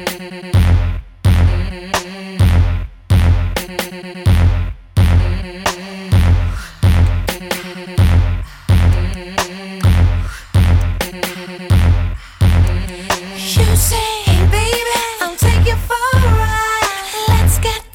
You say, baby, I'll take you for a ride. Let's get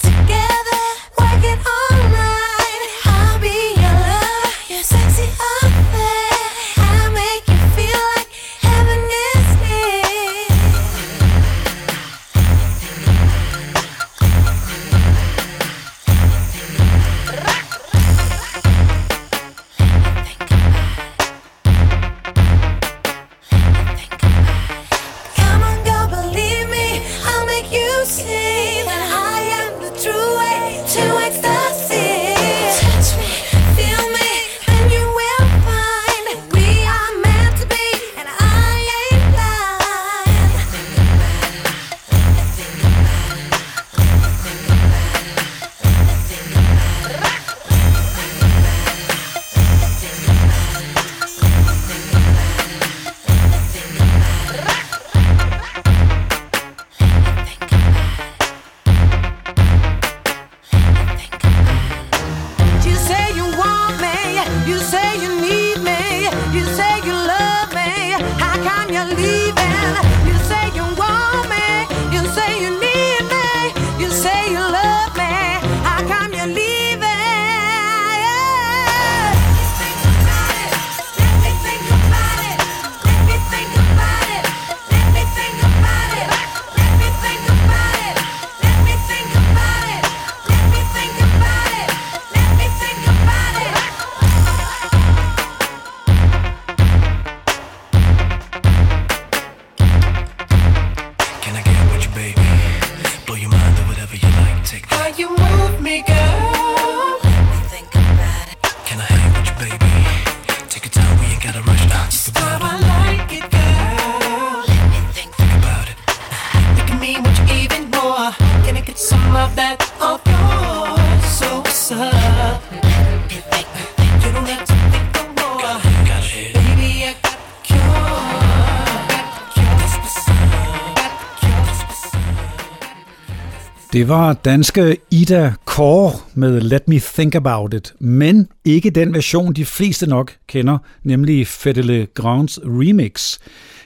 Det var danske Ida Kåre med Let Me Think About It, men ikke den version, de fleste nok kender, nemlig Fedele Grounds remix.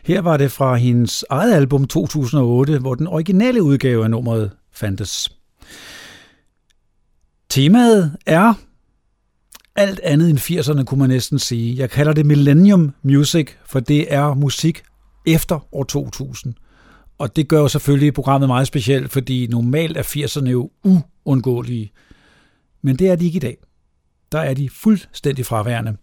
Her var det fra hendes eget album 2008, hvor den originale udgave af nummeret fandtes. Temaet er alt andet end 80'erne, kunne man næsten sige. Jeg kalder det Millennium Music, for det er musik efter år 2000. Og det gør jo selvfølgelig programmet meget specielt, fordi normalt er 80'erne jo uundgåelige. Men det er de ikke i dag. Der er de fuldstændig fraværende.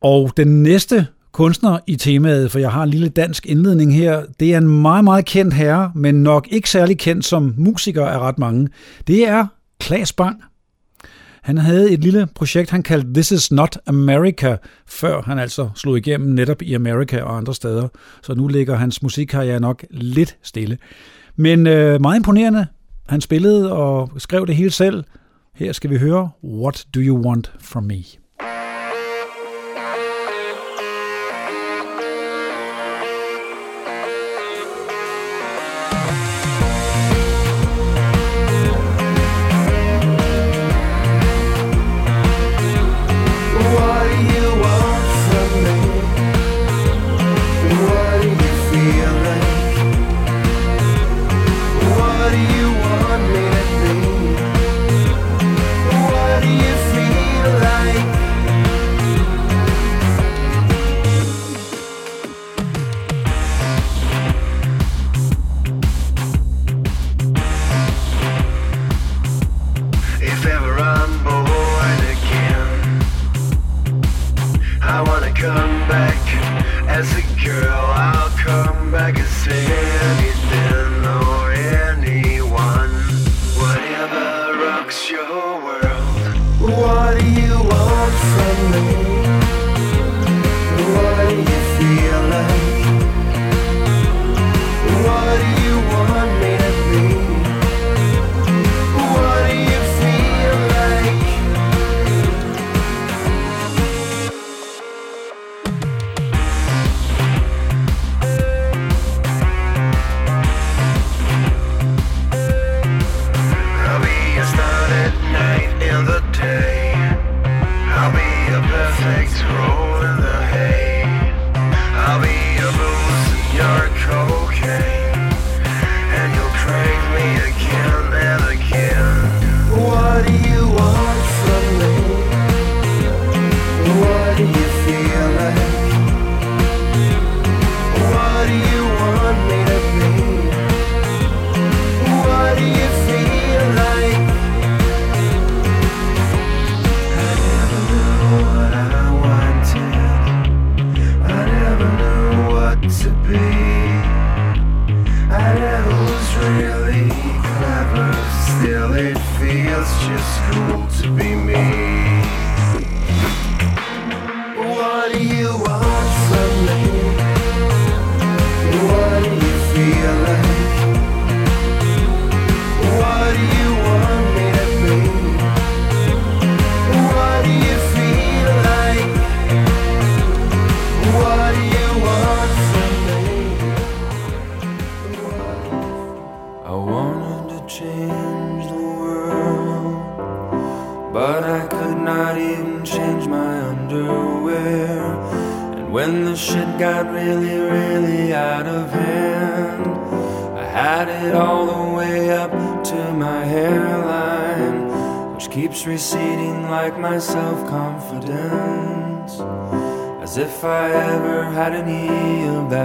Og den næste kunstner i temaet, for jeg har en lille dansk indledning her, det er en meget, meget kendt herre, men nok ikke særlig kendt som musiker af ret mange. Det er Klaas Bang. Han havde et lille projekt, han kaldte This is not America, før han altså slog igennem netop i Amerika og andre steder. Så nu ligger hans musikkarriere nok lidt stille. Men øh, meget imponerende. Han spillede og skrev det hele selv. Her skal vi høre What Do You Want From Me?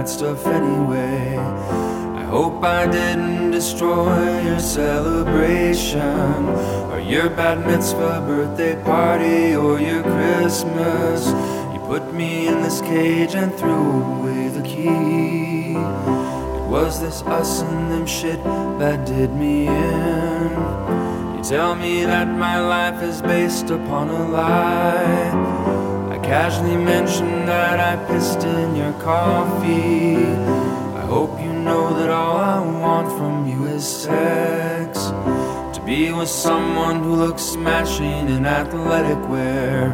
That stuff anyway. I hope I didn't destroy your celebration, or your bat mitzvah birthday party, or your Christmas. You put me in this cage and threw away the key. It was this us and them shit that did me in. You tell me that my life is based upon a lie casually mentioned that I pissed in your coffee. I hope you know that all I want from you is sex. To be with someone who looks smashing in athletic wear.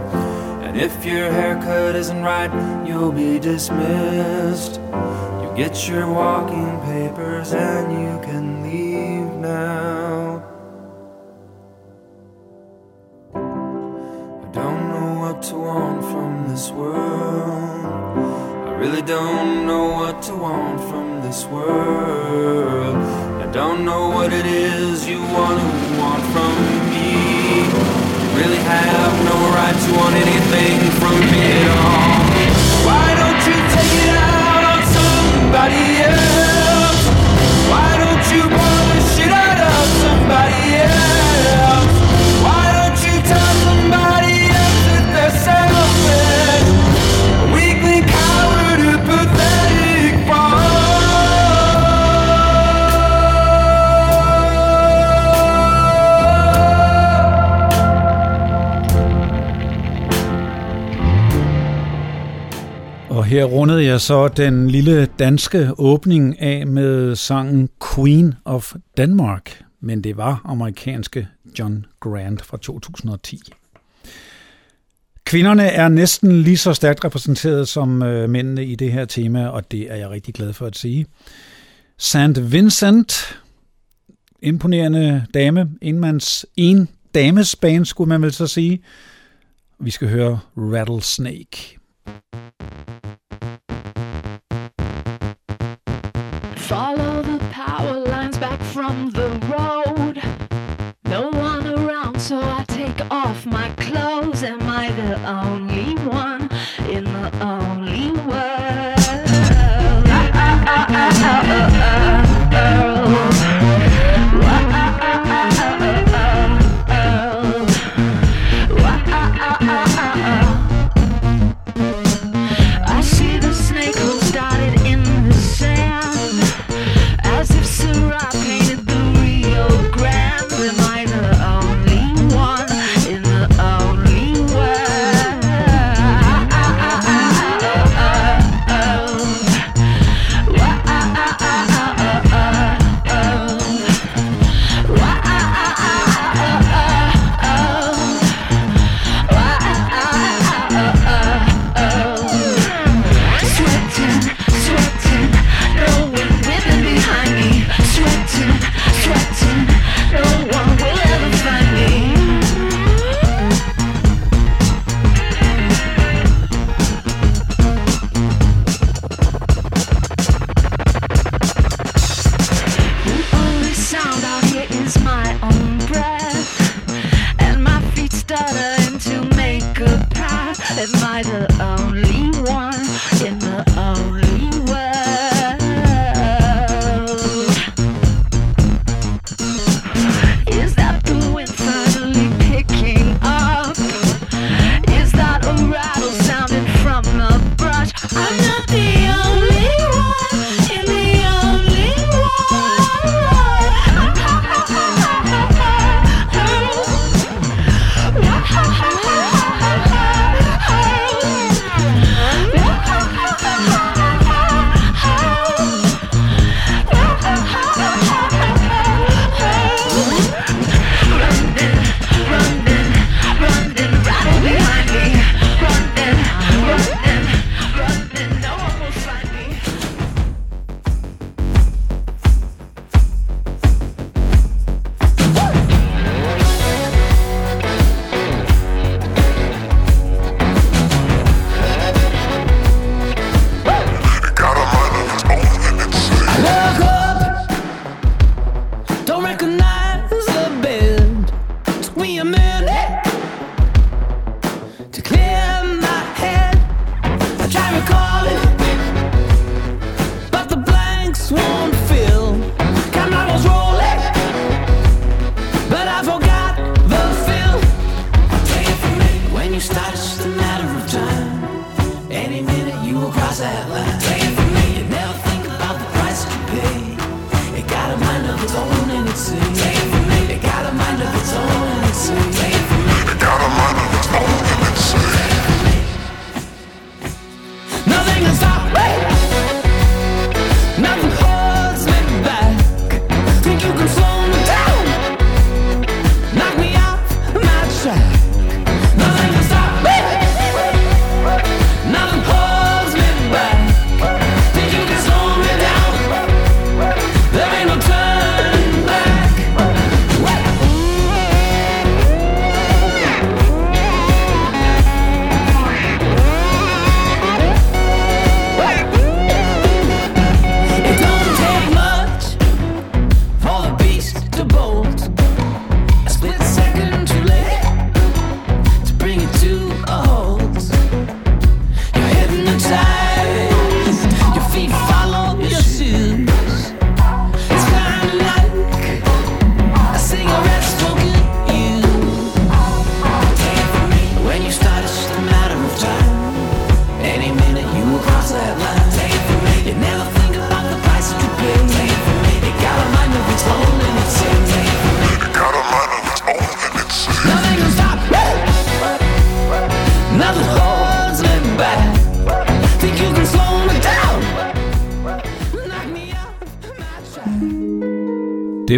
And if your haircut isn't right, you'll be dismissed. You get your walking papers and you can leave now. I don't know what to want from this world. I really don't know what to want from this world. I don't know what it is you want to want from me. You really have no right to want anything from me at all. Why don't you take it out on somebody else? Her rundede jeg så den lille danske åbning af med sangen Queen of Denmark, men det var amerikanske John Grant fra 2010. Kvinderne er næsten lige så stærkt repræsenteret som øh, mændene i det her tema, og det er jeg rigtig glad for at sige. St. Vincent, imponerende dame, enmands, en dames band, skulle man vel så sige. Vi skal høre Rattlesnake. So I take off my clothes. Am I the only one in the um,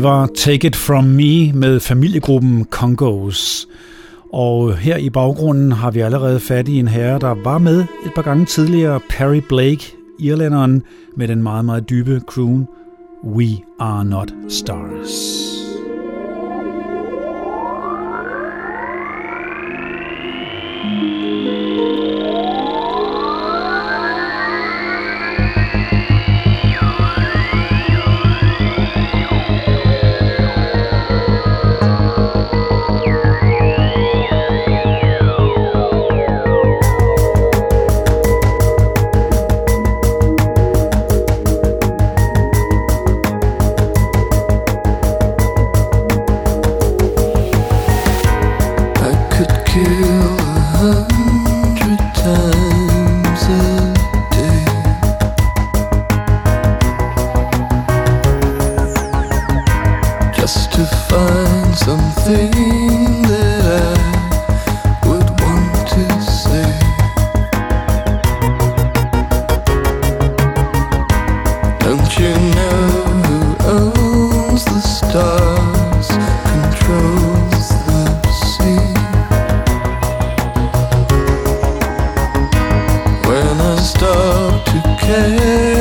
Det var Take It From Me med familiegruppen Congos. Og her i baggrunden har vi allerede fat i en herre, der var med et par gange tidligere, Perry Blake, irlænderen med den meget, meget dybe croon We Are Not Stars. köy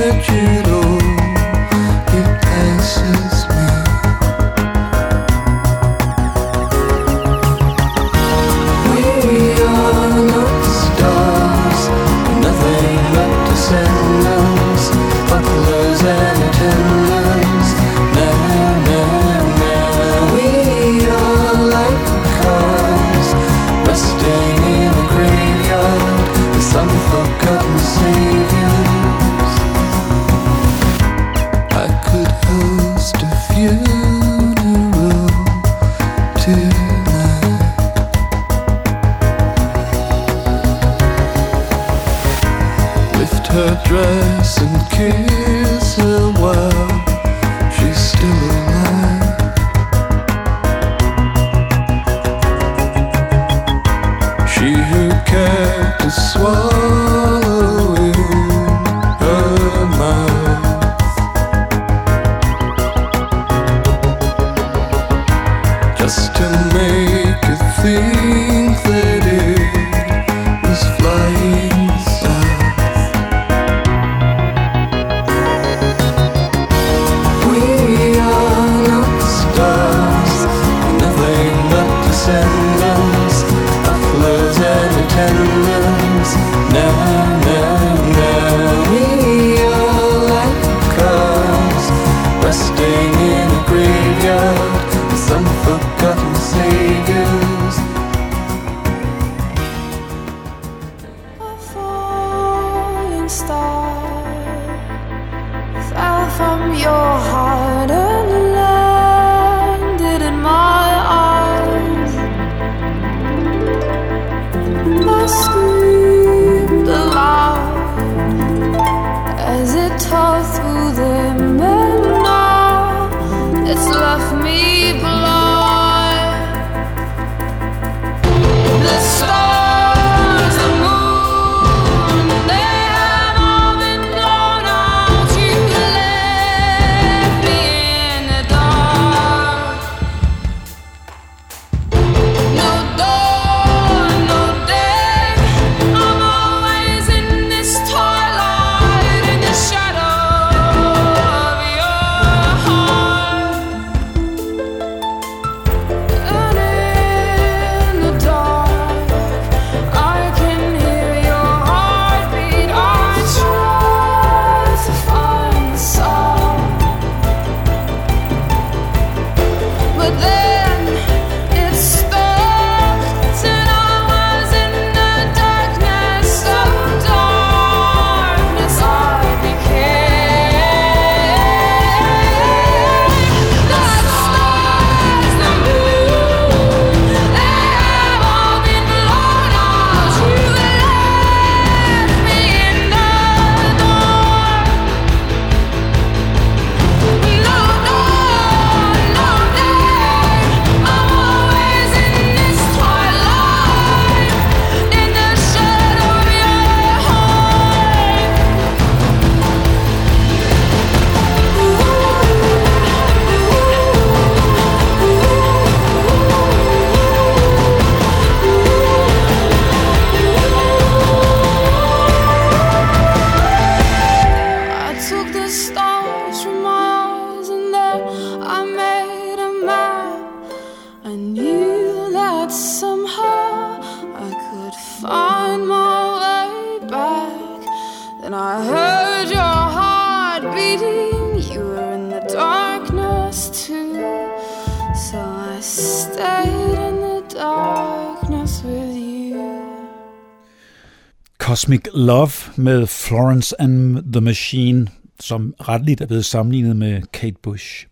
Cosmic Love med Florence and the Machine, som retligt er blevet sammenlignet med Kate Bush.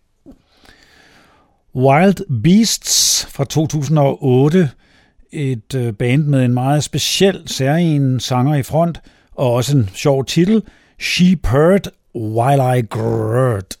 Wild Beasts fra 2008, et øh, band med en meget speciel, særlig sanger i front, og også en sjov titel, She Purred While I Grurt.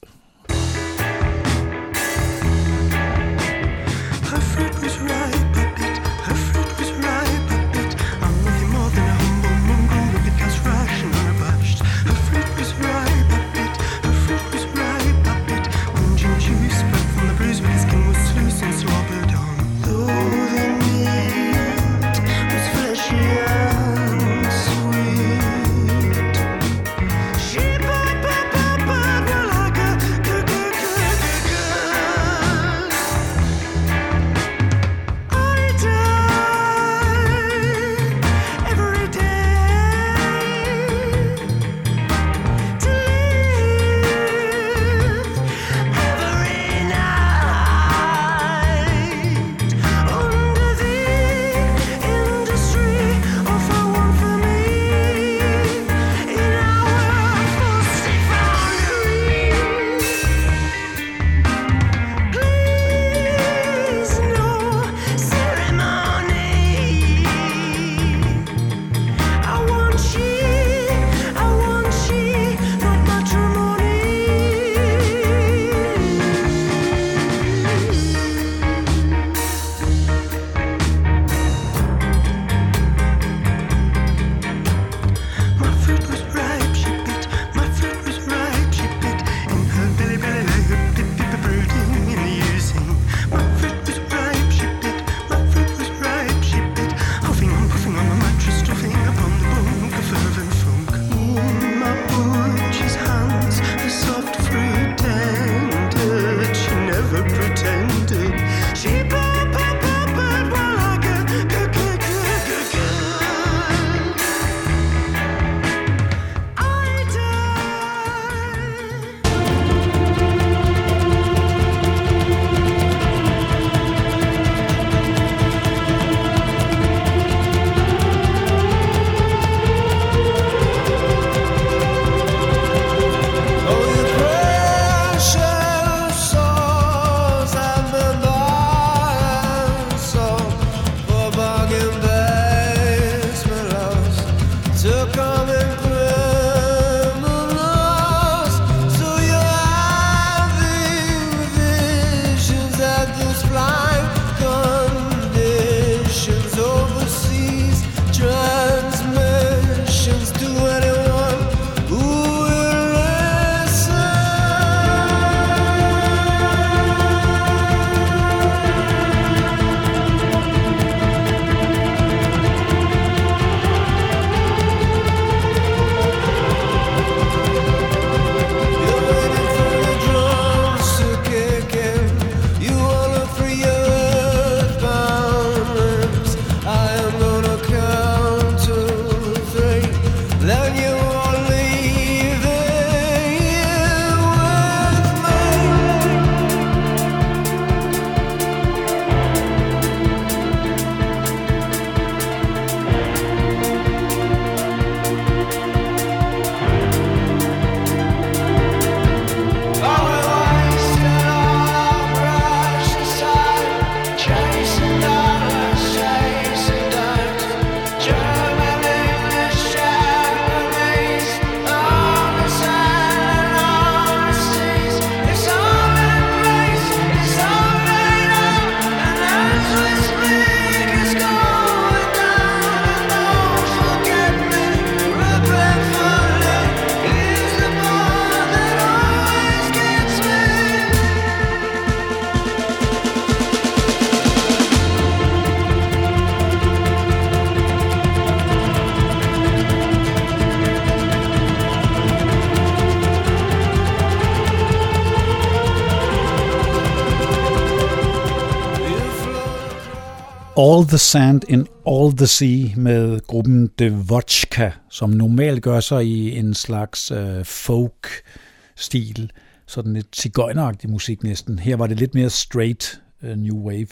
All the Sand in All the Sea med gruppen The Vodka, som normalt gør sig i en slags øh, folk-stil, sådan lidt cigøjneragtig musik næsten. Her var det lidt mere straight øh, new wave.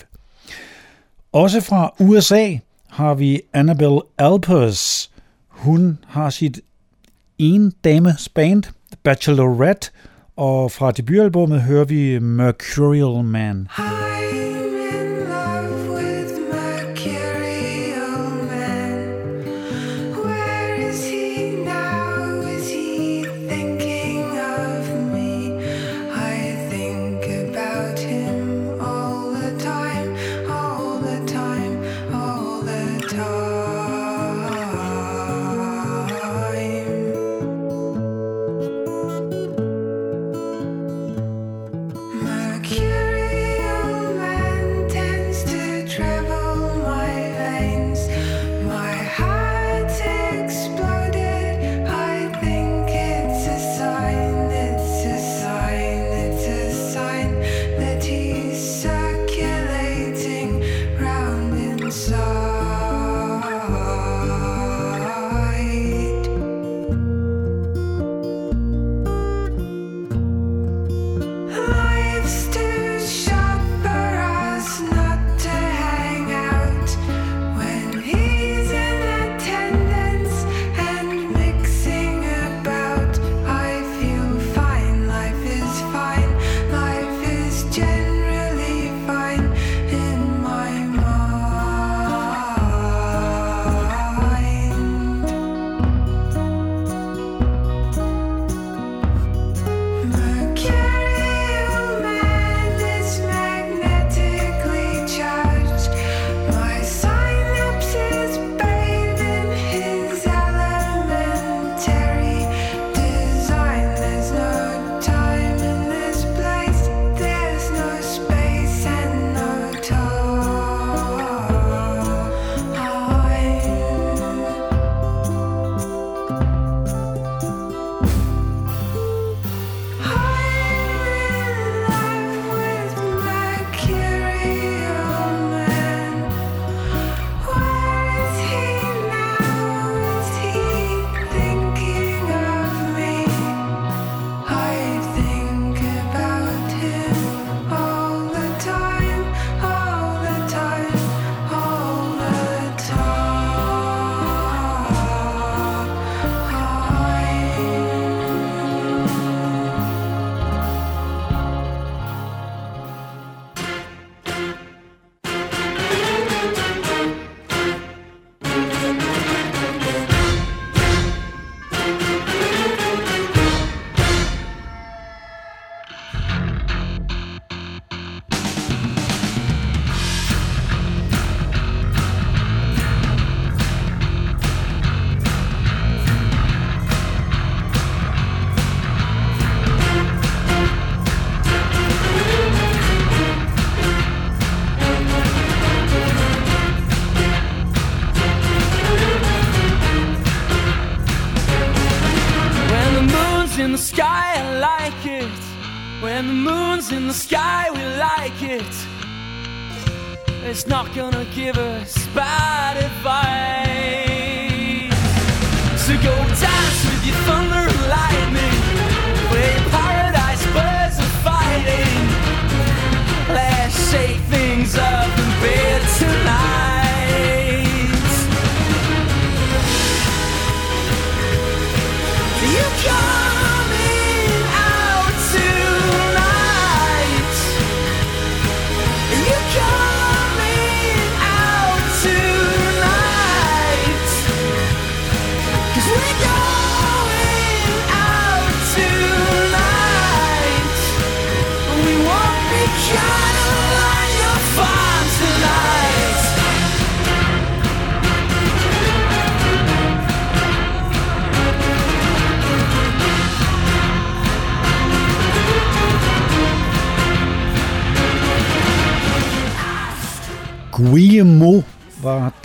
Også fra USA har vi Annabelle Alpers. Hun har sit en dames band, Bachelorette, og fra debutalbummet hører vi Mercurial Man. Hi.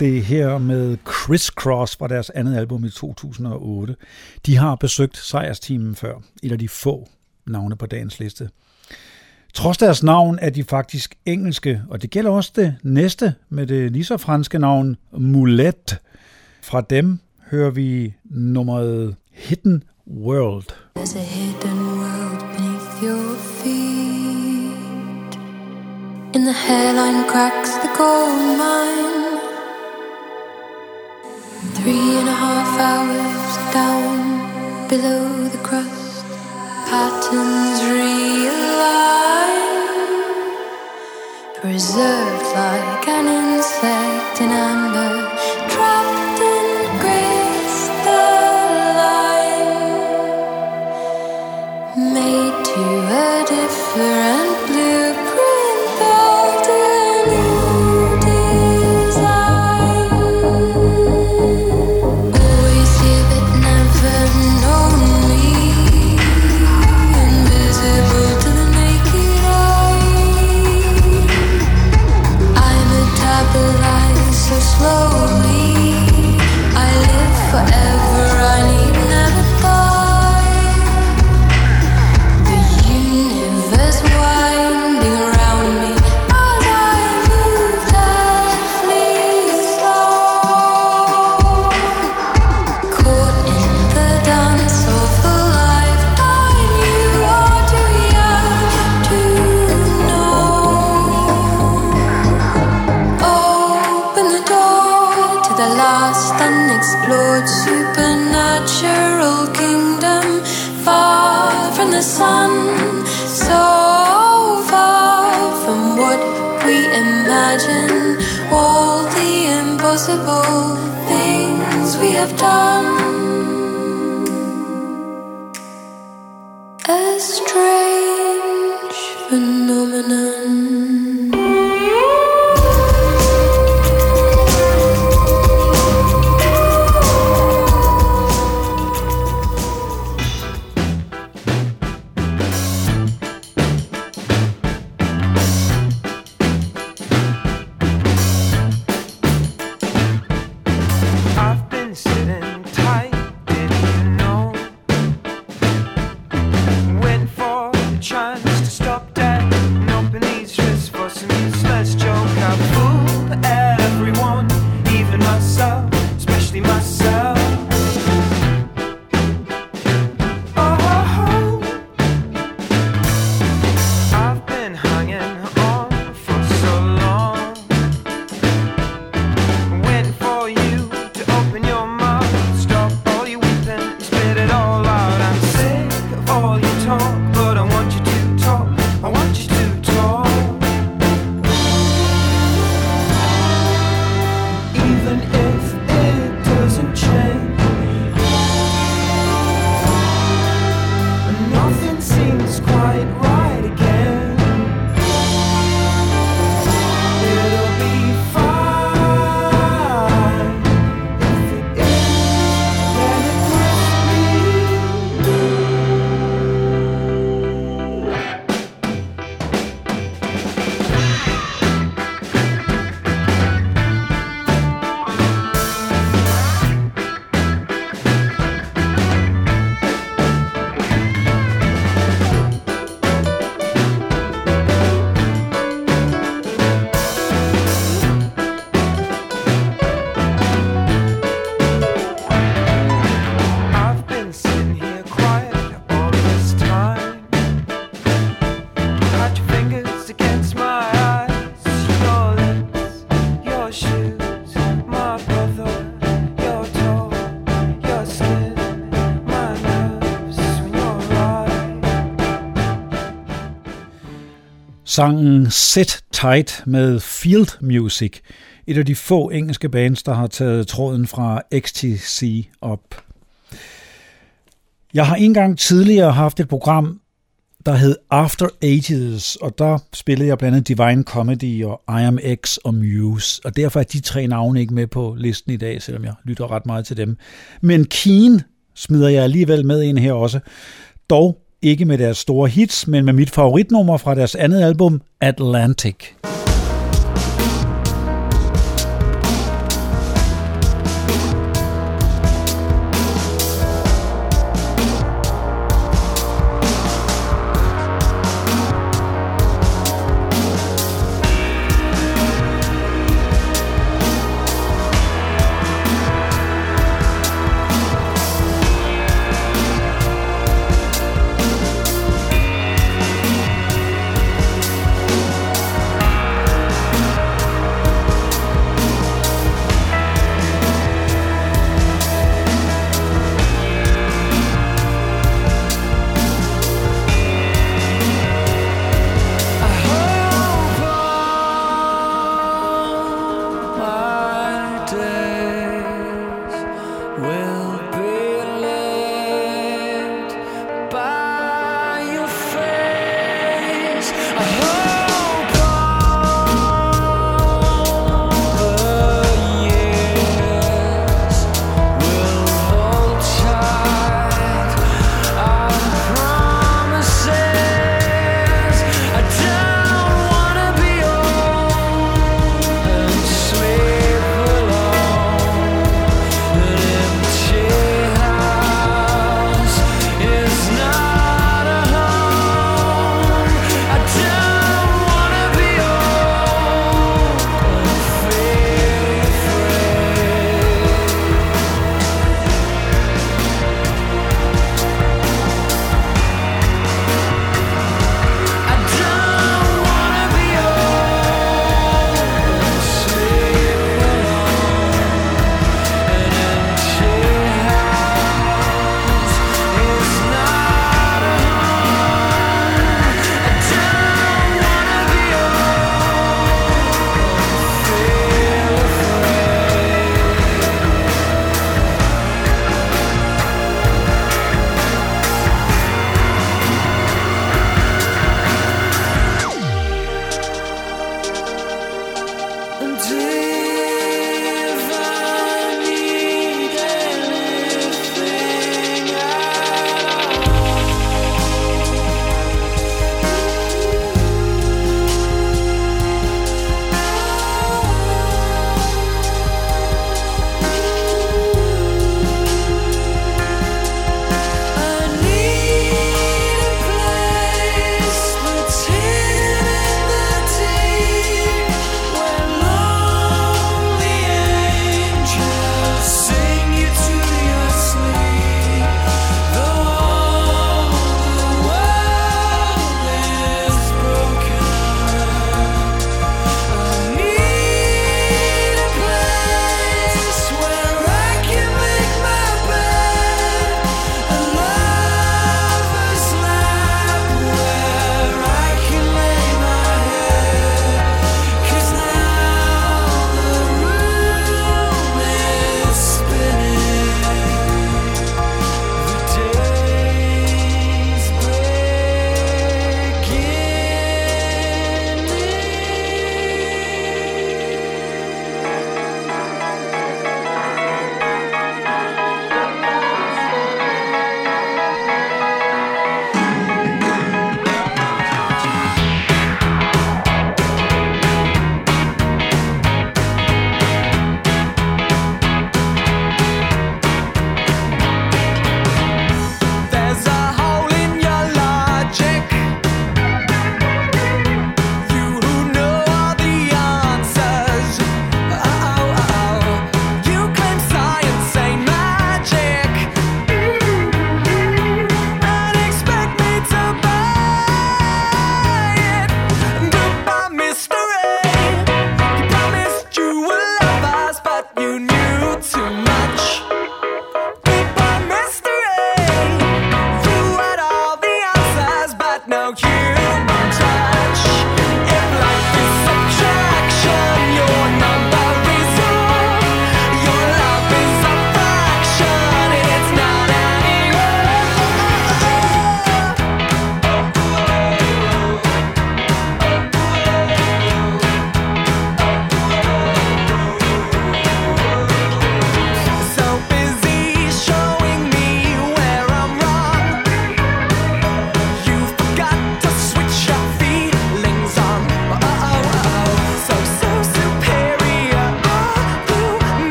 Det her med Chris Cross fra deres andet album i 2008. De har besøgt sejrsteamen før, et af de få navne på dagens liste. Trods deres navn er de faktisk engelske, og det gælder også det næste med det lige så franske navn Mulet. Fra dem hører vi nummeret Hidden World. There's a hidden world beneath your feet. In the hairline cracks the gold mine. Three and a half hours down below the crust. Patterns realign. Preserved like an insect in amber. Trapped in crystalline. Made to a different done. Sangen Sit Tight med Field Music, et af de få engelske bands, der har taget tråden fra XTC op. Jeg har engang tidligere haft et program, der hed After Ages, og der spillede jeg blandt andet Divine Comedy og I Am X og Muse, og derfor er de tre navne ikke med på listen i dag, selvom jeg lytter ret meget til dem. Men Keen smider jeg alligevel med ind her også, dog ikke med deres store hits, men med mit favoritnummer fra deres andet album, Atlantic.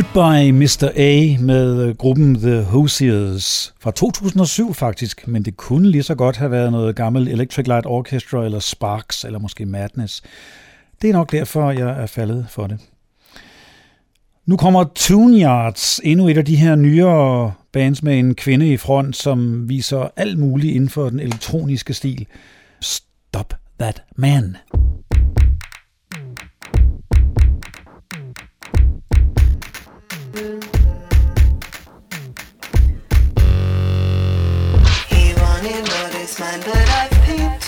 Goodbye Mr. A med øh, gruppen The Hoosiers fra 2007 faktisk, men det kunne lige så godt have været noget gammelt Electric Light Orchestra eller Sparks eller måske Madness. Det er nok derfor, jeg er faldet for det. Nu kommer Tune Yards, endnu et af de her nyere bands med en kvinde i front, som viser alt muligt inden for den elektroniske stil. Stop That Man.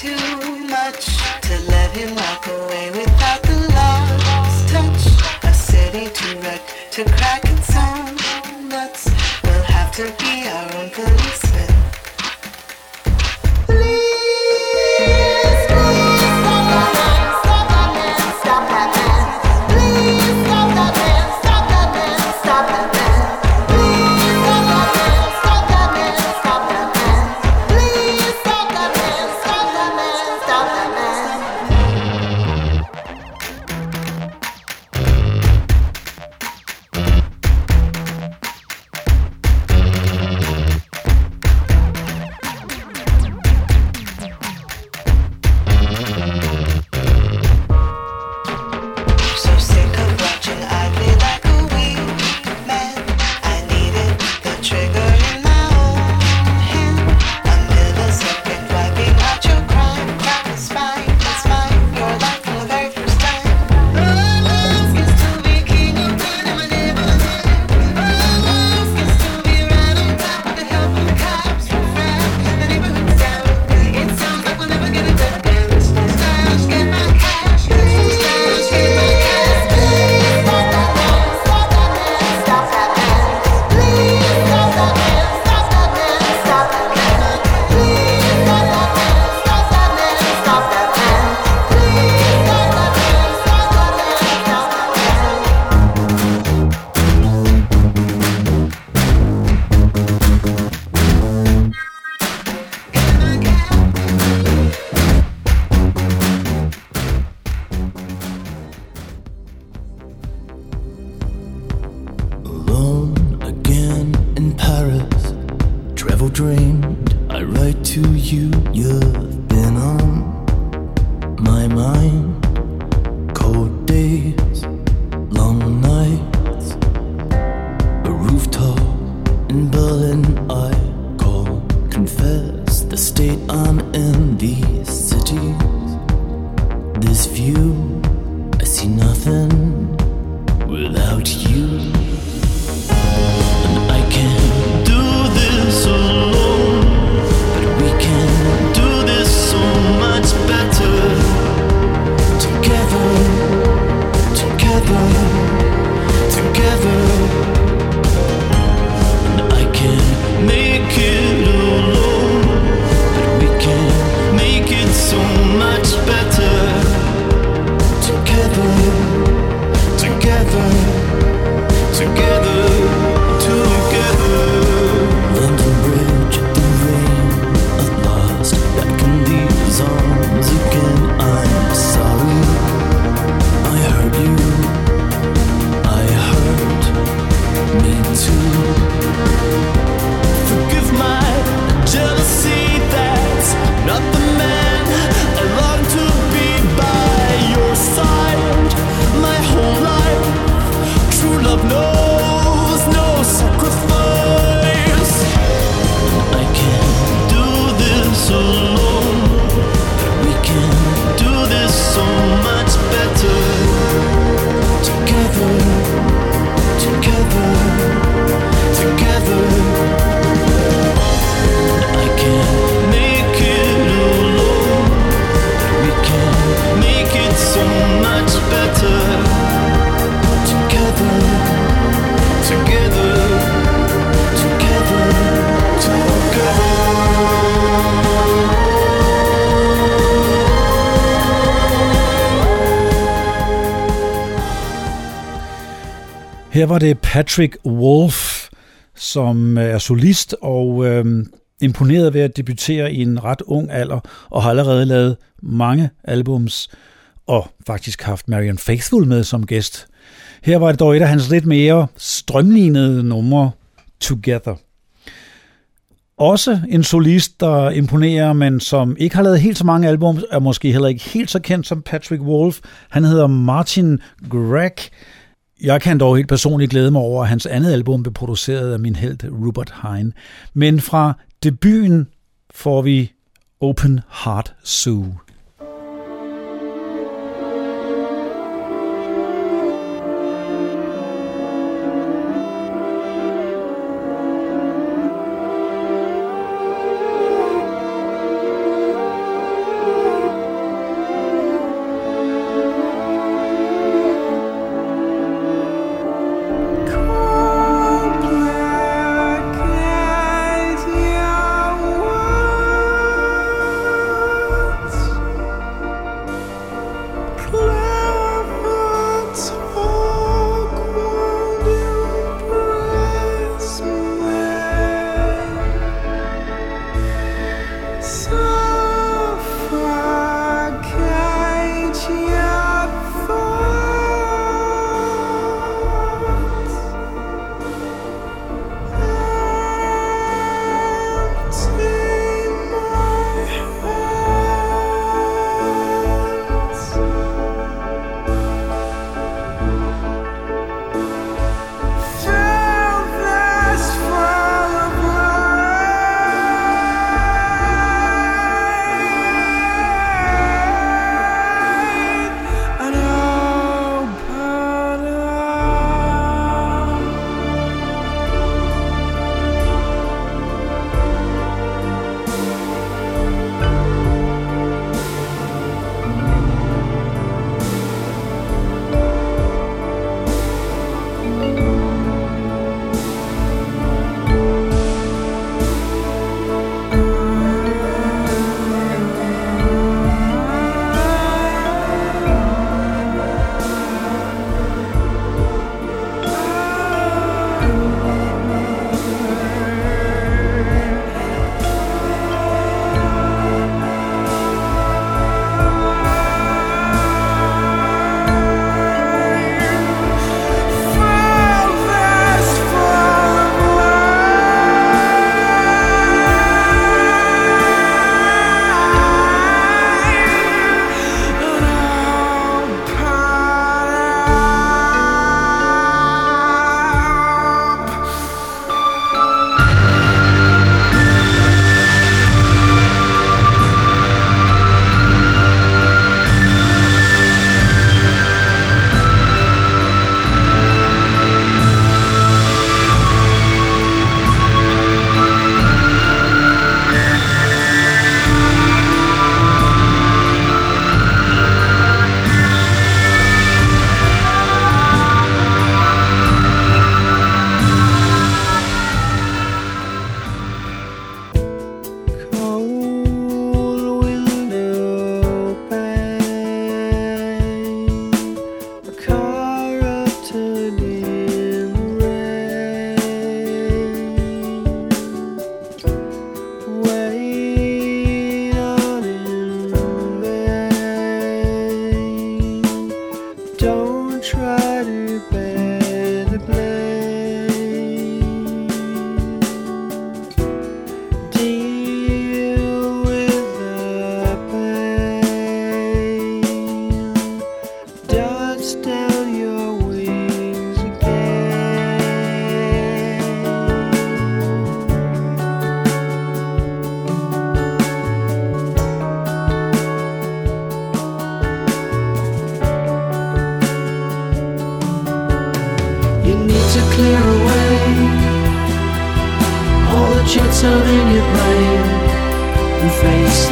Too much to let him walk away without the lost touch. A city to wreck, to crack its own nuts. We'll have to be our var det Patrick Wolf, som øh, er solist og øh, imponeret ved at debutere i en ret ung alder, og har allerede lavet mange albums, og faktisk haft Marion Faithfull med som gæst. Her var det dog et af hans lidt mere strømlignede numre, Together. Også en solist, der imponerer, men som ikke har lavet helt så mange album, er måske heller ikke helt så kendt som Patrick Wolf. Han hedder Martin Gregg. Jeg kan dog helt personligt glæde mig over, at hans andet album blev produceret af min held Rupert Hine. Men fra debuten får vi Open Heart Zoo.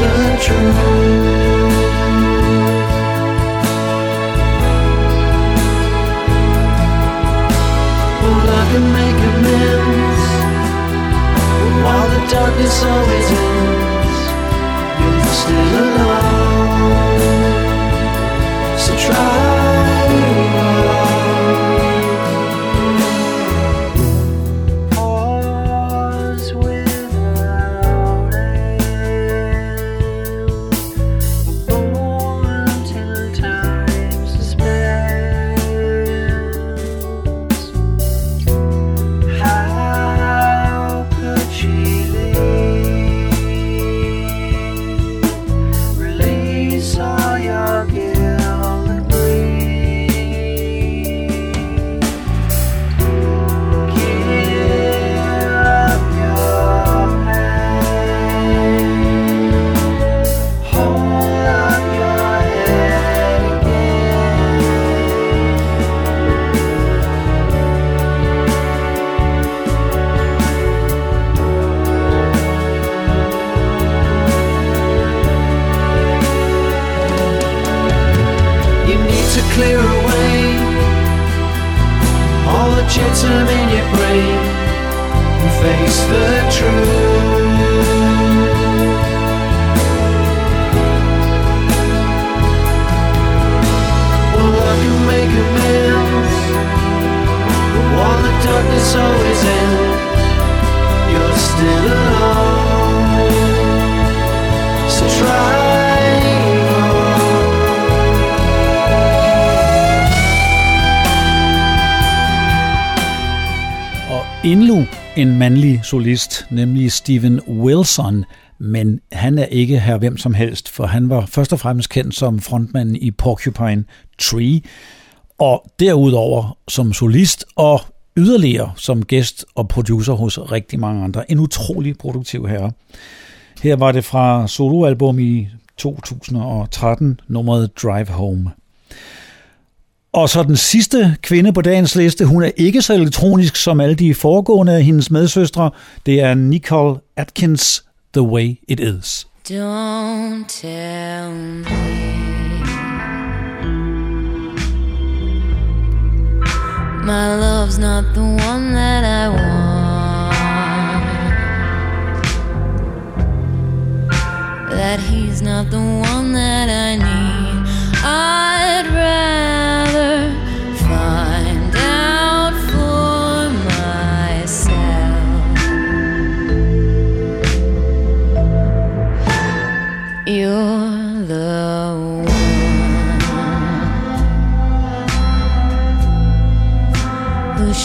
the truth. Make amends, but while the darkness always ends, you're still alone. So try. Endnu en mandlig solist, nemlig Steven Wilson, men han er ikke her hvem som helst, for han var først og fremmest kendt som frontmanden i Porcupine Tree, og derudover som solist og yderligere som gæst og producer hos rigtig mange andre. En utrolig produktiv herre. Her var det fra soloalbum i 2013, nummeret Drive Home. Og så den sidste kvinde på dagens liste, hun er ikke så elektronisk som alle de foregående af hendes medsøstre. Det er Nicole Atkins, The Way It Is. Don't tell me my love's not the one that I want. That he's not the one that I need. I'd rather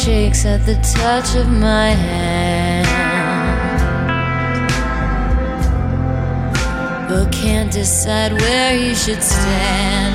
shakes at the touch of my hand, but can't decide where you should stand.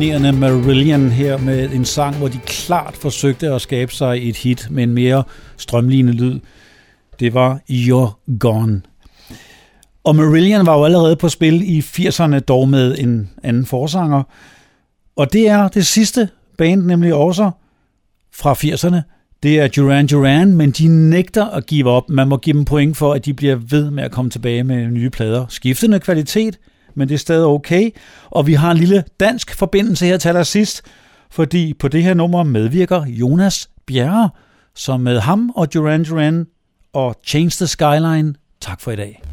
Imponerende Marillion her med en sang, hvor de klart forsøgte at skabe sig et hit med en mere strømlignet lyd. Det var You're Gone. Og Marillion var jo allerede på spil i 80'erne, dog med en anden forsanger. Og det er det sidste band, nemlig også fra 80'erne. Det er Duran Duran, men de nægter at give op. Man må give dem point for, at de bliver ved med at komme tilbage med nye plader. Skiftende kvalitet, men det er stadig okay. Og vi har en lille dansk forbindelse her til allersidst, fordi på det her nummer medvirker Jonas Bjerre, som med ham og Duran Duran og Change the Skyline. Tak for i dag.